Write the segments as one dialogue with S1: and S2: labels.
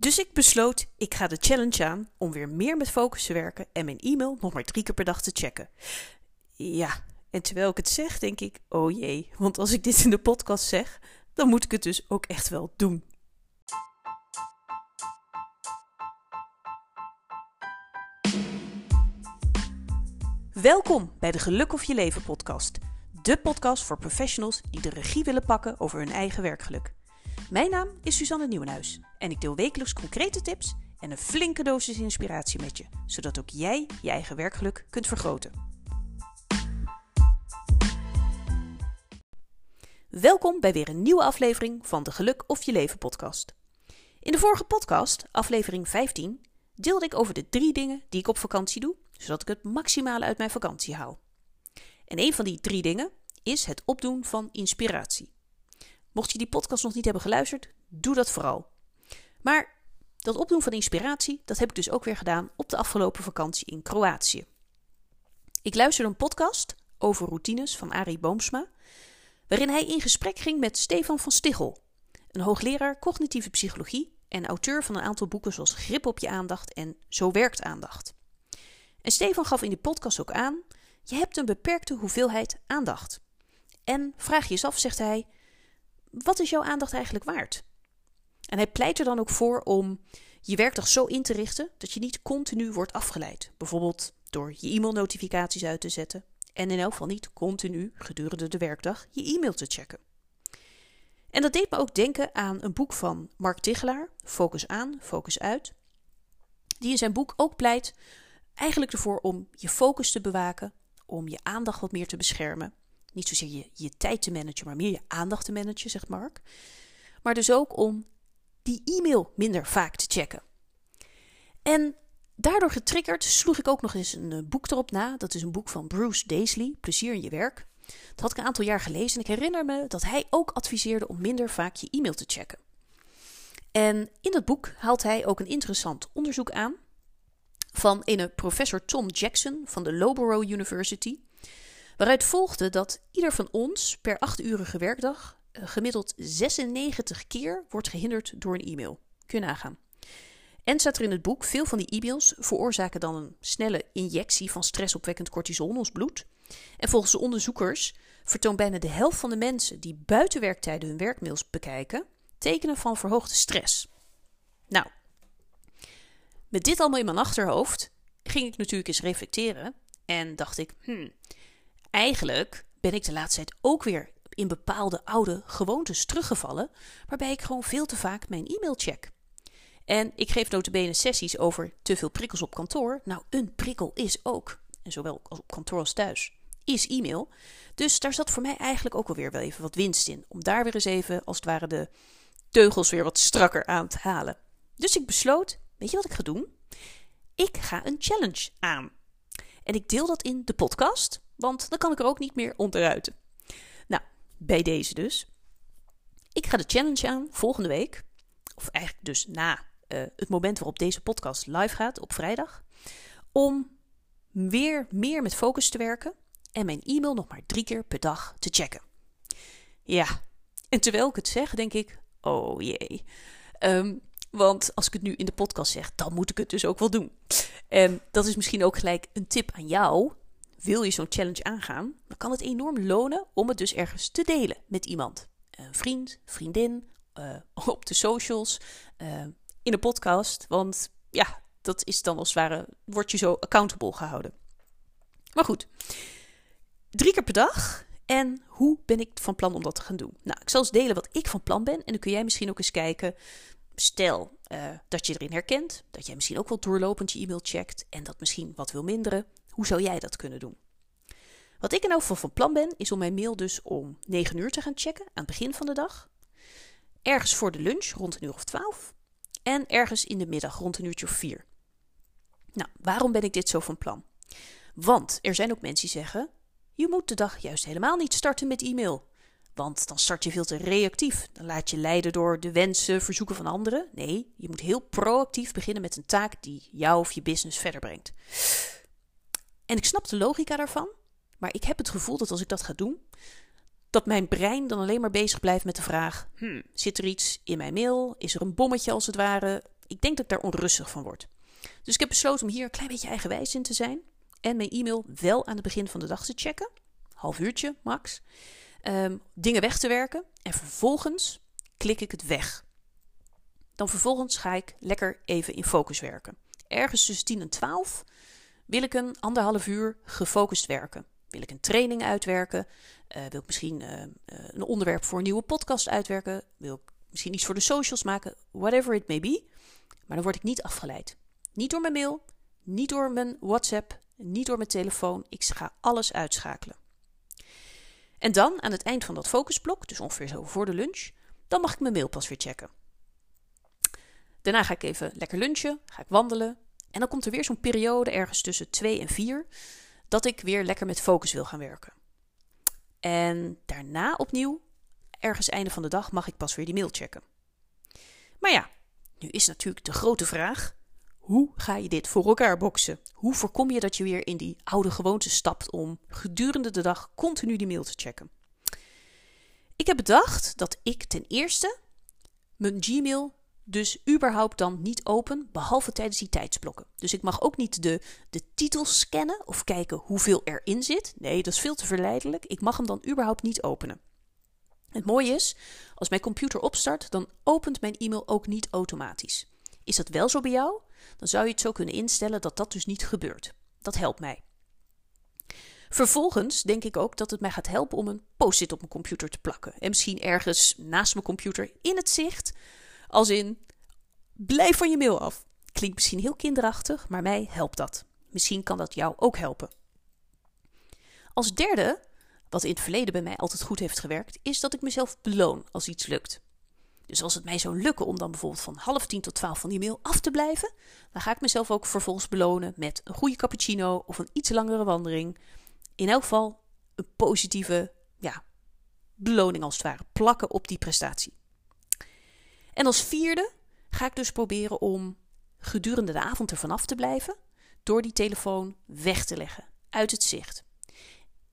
S1: Dus ik besloot, ik ga de challenge aan om weer meer met focus te werken en mijn e-mail nog maar drie keer per dag te checken. Ja, en terwijl ik het zeg, denk ik, oh jee, want als ik dit in de podcast zeg, dan moet ik het dus ook echt wel doen. Welkom bij de Geluk of Je Leven podcast. De podcast voor professionals die de regie willen pakken over hun eigen werkgeluk. Mijn naam is Suzanne Nieuwenhuis en ik deel wekelijks concrete tips en een flinke dosis inspiratie met je, zodat ook jij je eigen werkgeluk kunt vergroten. Welkom bij weer een nieuwe aflevering van de Geluk of Je Leven podcast. In de vorige podcast, aflevering 15, deelde ik over de drie dingen die ik op vakantie doe, zodat ik het maximale uit mijn vakantie haal. En een van die drie dingen is het opdoen van inspiratie. Mocht je die podcast nog niet hebben geluisterd, doe dat vooral. Maar dat opdoen van inspiratie, dat heb ik dus ook weer gedaan op de afgelopen vakantie in Kroatië. Ik luisterde een podcast over routines van Arie Boomsma, waarin hij in gesprek ging met Stefan van Stichel, een hoogleraar cognitieve psychologie en auteur van een aantal boeken zoals Grip op je aandacht en Zo werkt aandacht. En Stefan gaf in die podcast ook aan: je hebt een beperkte hoeveelheid aandacht. En vraag je eens af, zegt hij, wat is jouw aandacht eigenlijk waard? En hij pleit er dan ook voor om je werkdag zo in te richten dat je niet continu wordt afgeleid. Bijvoorbeeld door je e-mailnotificaties uit te zetten en in elk geval niet continu gedurende de werkdag je e-mail te checken. En dat deed me ook denken aan een boek van Mark Tichelaar, Focus aan, Focus uit. Die in zijn boek ook pleit eigenlijk ervoor om je focus te bewaken, om je aandacht wat meer te beschermen niet zozeer je, je tijd te managen, maar meer je aandacht te managen, zegt Mark. Maar dus ook om die e-mail minder vaak te checken. En daardoor getriggerd sloeg ik ook nog eens een eh, boek erop na. Dat is een boek van Bruce Daisley, Plezier in je werk. Dat had ik een aantal jaar gelezen en ik herinner me dat hij ook adviseerde om minder vaak je e-mail te checken. En in dat boek haalt hij ook een interessant onderzoek aan van een professor Tom Jackson van de Loughborough University. Waaruit volgde dat ieder van ons per 8-urige werkdag eh, gemiddeld 96 keer wordt gehinderd door een e-mail. Kun je nagaan. En staat er in het boek: veel van die e-mails veroorzaken dan een snelle injectie van stressopwekkend cortisol in ons bloed. En volgens de onderzoekers vertoont bijna de helft van de mensen die buiten werktijden hun werkmails bekijken tekenen van verhoogde stress. Nou, met dit allemaal in mijn achterhoofd ging ik natuurlijk eens reflecteren en dacht ik: hmm, Eigenlijk ben ik de laatste tijd ook weer in bepaalde oude gewoontes teruggevallen, waarbij ik gewoon veel te vaak mijn e-mail check. En ik geef notabene sessies over te veel prikkels op kantoor. Nou, een prikkel is ook, en zowel op kantoor als thuis, is e-mail. Dus daar zat voor mij eigenlijk ook alweer wel even wat winst in. Om daar weer eens even, als het ware, de teugels weer wat strakker aan te halen. Dus ik besloot, weet je wat ik ga doen? Ik ga een challenge aan. En ik deel dat in de podcast. Want dan kan ik er ook niet meer onderuiten. Nou, bij deze dus. Ik ga de challenge aan volgende week. Of eigenlijk dus na uh, het moment waarop deze podcast live gaat op vrijdag. Om weer meer met focus te werken. En mijn e-mail nog maar drie keer per dag te checken. Ja, en terwijl ik het zeg, denk ik: oh jee. Um, want als ik het nu in de podcast zeg, dan moet ik het dus ook wel doen. En dat is misschien ook gelijk een tip aan jou wil je zo'n challenge aangaan, dan kan het enorm lonen om het dus ergens te delen met iemand. Een vriend, vriendin, uh, op de socials, uh, in een podcast. Want ja, dat is dan als het ware, word je zo accountable gehouden. Maar goed, drie keer per dag. En hoe ben ik van plan om dat te gaan doen? Nou, ik zal eens delen wat ik van plan ben. En dan kun jij misschien ook eens kijken. Stel dat je erin herkent, dat jij misschien ook wel doorlopend je e-mail checkt en dat misschien wat wil minderen. Hoe zou jij dat kunnen doen? Wat ik er nou van plan ben, is om mijn mail dus om 9 uur te gaan checken aan het begin van de dag. Ergens voor de lunch rond een uur of 12. En ergens in de middag rond een uurtje of 4. Nou, waarom ben ik dit zo van plan? Want er zijn ook mensen die zeggen: je moet de dag juist helemaal niet starten met e-mail. Want dan start je veel te reactief. Dan laat je leiden door de wensen, verzoeken van anderen. Nee, je moet heel proactief beginnen met een taak die jou of je business verder brengt. En ik snap de logica daarvan, maar ik heb het gevoel dat als ik dat ga doen, dat mijn brein dan alleen maar bezig blijft met de vraag: hmm, zit er iets in mijn mail? Is er een bommetje als het ware? Ik denk dat ik daar onrustig van word. Dus ik heb besloten om hier een klein beetje eigenwijs in te zijn. En mijn e-mail wel aan het begin van de dag te checken. Half uurtje max. Ehm, dingen weg te werken. En vervolgens klik ik het weg. Dan vervolgens ga ik lekker even in focus werken. Ergens tussen 10 en 12 wil ik een anderhalf uur gefocust werken. Wil ik een training uitwerken? Uh, wil ik misschien uh, een onderwerp voor een nieuwe podcast uitwerken? Wil ik misschien iets voor de socials maken? Whatever it may be. Maar dan word ik niet afgeleid. Niet door mijn mail, niet door mijn WhatsApp, niet door mijn telefoon. Ik ga alles uitschakelen. En dan, aan het eind van dat focusblok, dus ongeveer zo voor de lunch, dan mag ik mijn mail pas weer checken. Daarna ga ik even lekker lunchen, ga ik wandelen. En dan komt er weer zo'n periode, ergens tussen 2 en 4, dat ik weer lekker met focus wil gaan werken. En daarna opnieuw, ergens einde van de dag, mag ik pas weer die mail checken. Maar ja, nu is natuurlijk de grote vraag: hoe ga je dit voor elkaar boksen? Hoe voorkom je dat je weer in die oude gewoonte stapt om gedurende de dag continu die mail te checken? Ik heb bedacht dat ik ten eerste mijn Gmail dus überhaupt dan niet open, behalve tijdens die tijdsblokken. Dus ik mag ook niet de, de titels scannen of kijken hoeveel erin zit. Nee, dat is veel te verleidelijk. Ik mag hem dan überhaupt niet openen. Het mooie is, als mijn computer opstart, dan opent mijn e-mail ook niet automatisch. Is dat wel zo bij jou? Dan zou je het zo kunnen instellen dat dat dus niet gebeurt. Dat helpt mij. Vervolgens denk ik ook dat het mij gaat helpen om een post-it op mijn computer te plakken. En misschien ergens naast mijn computer in het zicht. Als in, blijf van je mail af. Klinkt misschien heel kinderachtig, maar mij helpt dat. Misschien kan dat jou ook helpen. Als derde, wat in het verleden bij mij altijd goed heeft gewerkt, is dat ik mezelf beloon als iets lukt. Dus als het mij zou lukken om dan bijvoorbeeld van half tien tot twaalf van die mail af te blijven, dan ga ik mezelf ook vervolgens belonen met een goede cappuccino of een iets langere wandeling. In elk geval een positieve ja, beloning als het ware plakken op die prestatie. En als vierde ga ik dus proberen om gedurende de avond ervan af te blijven door die telefoon weg te leggen uit het zicht.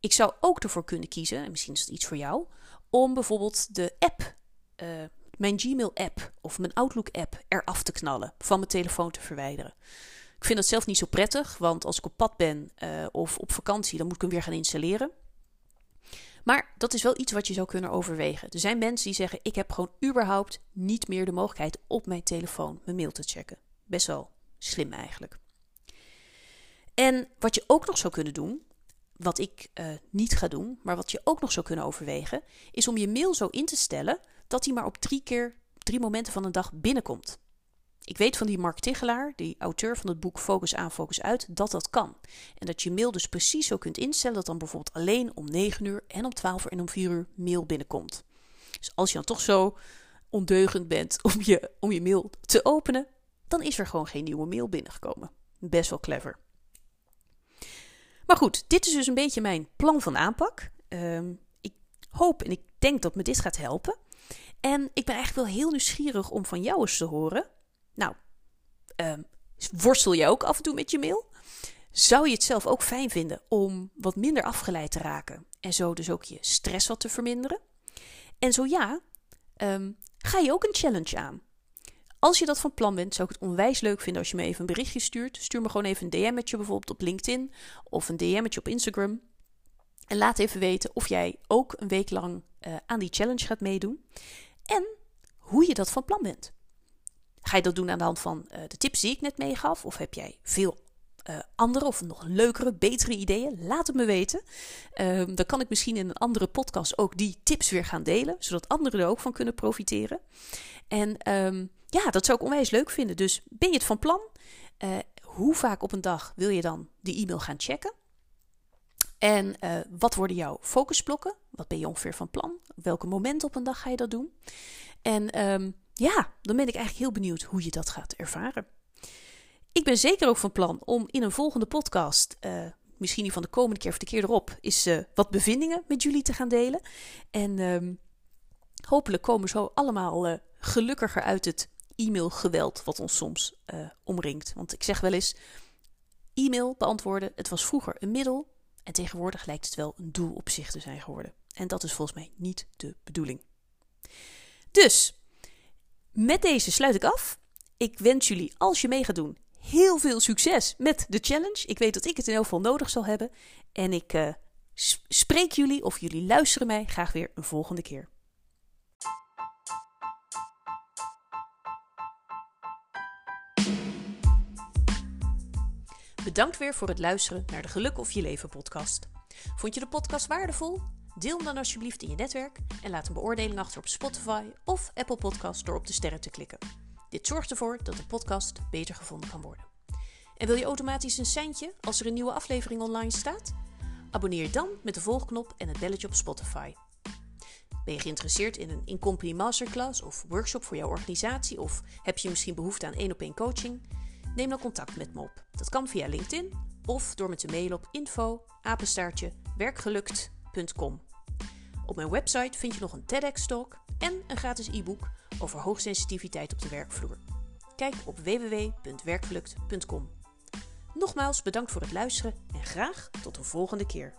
S1: Ik zou ook ervoor kunnen kiezen, en misschien is het iets voor jou, om bijvoorbeeld de app uh, mijn Gmail-app of mijn Outlook-app eraf te knallen, van mijn telefoon te verwijderen. Ik vind dat zelf niet zo prettig, want als ik op pad ben uh, of op vakantie, dan moet ik hem weer gaan installeren. Maar dat is wel iets wat je zou kunnen overwegen. Er zijn mensen die zeggen: Ik heb gewoon überhaupt niet meer de mogelijkheid op mijn telefoon mijn mail te checken. Best wel slim eigenlijk. En wat je ook nog zou kunnen doen, wat ik uh, niet ga doen, maar wat je ook nog zou kunnen overwegen, is om je mail zo in te stellen dat hij maar op drie keer, drie momenten van een dag binnenkomt. Ik weet van die Mark Tigelaar, die auteur van het boek Focus aan, Focus uit, dat dat kan. En dat je mail dus precies zo kunt instellen dat dan bijvoorbeeld alleen om 9 uur en om 12 uur en om 4 uur mail binnenkomt. Dus als je dan toch zo ondeugend bent om je, om je mail te openen, dan is er gewoon geen nieuwe mail binnengekomen. Best wel clever. Maar goed, dit is dus een beetje mijn plan van aanpak. Uh, ik hoop en ik denk dat me dit gaat helpen. En ik ben eigenlijk wel heel nieuwsgierig om van jou eens te horen. Nou, um, worstel je ook af en toe met je mail? Zou je het zelf ook fijn vinden om wat minder afgeleid te raken en zo dus ook je stress wat te verminderen? En zo ja, um, ga je ook een challenge aan? Als je dat van plan bent, zou ik het onwijs leuk vinden als je me even een berichtje stuurt. Stuur me gewoon even een DM'tje bijvoorbeeld op LinkedIn of een DM'tje op Instagram. En laat even weten of jij ook een week lang uh, aan die challenge gaat meedoen en hoe je dat van plan bent. Ga je dat doen aan de hand van uh, de tips die ik net meegaf? Of heb jij veel uh, andere of nog leukere, betere ideeën? Laat het me weten. Uh, dan kan ik misschien in een andere podcast ook die tips weer gaan delen, zodat anderen er ook van kunnen profiteren. En um, ja, dat zou ik onwijs leuk vinden. Dus ben je het van plan? Uh, hoe vaak op een dag wil je dan die e-mail gaan checken? En wat worden jouw focusblokken? Wat ben je ongeveer van plan? Welke momenten op een dag ga je dat doen? En um, ja, dan ben ik eigenlijk heel benieuwd hoe je dat gaat ervaren. Ik ben zeker ook van plan om in een volgende podcast, uh, misschien die van de komende keer of de keer erop, is uh, wat bevindingen met jullie te gaan delen. En um, hopelijk komen zo allemaal gelukkiger uit het e-mailgeweld wat ons soms omringt. Want ik zeg wel eens, e-mail beantwoorden, het was vroeger een middel, en tegenwoordig lijkt het wel een doel op zich te zijn geworden. En dat is volgens mij niet de bedoeling. Dus, met deze sluit ik af. Ik wens jullie, als je mee gaat doen, heel veel succes met de challenge. Ik weet dat ik het in elk geval nodig zal hebben. En ik uh, spreek jullie of jullie luisteren mij graag weer een volgende keer. Bedankt weer voor het luisteren naar de Geluk of Je Leven podcast. Vond je de podcast waardevol? Deel hem dan alsjeblieft in je netwerk en laat een beoordeling achter op Spotify of Apple Podcast door op de sterren te klikken. Dit zorgt ervoor dat de podcast beter gevonden kan worden. En wil je automatisch een seintje als er een nieuwe aflevering online staat? Abonneer dan met de volgknop en het belletje op Spotify. Ben je geïnteresseerd in een in-company masterclass of workshop voor jouw organisatie of heb je misschien behoefte aan één op één coaching? Neem dan contact met me op. Dat kan via LinkedIn of door me te mailen op info werkgelukt.com. Op mijn website vind je nog een TEDx-talk en een gratis e-book over hoogsensitiviteit op de werkvloer. Kijk op www.werkgelukt.com. Nogmaals bedankt voor het luisteren en graag tot de volgende keer.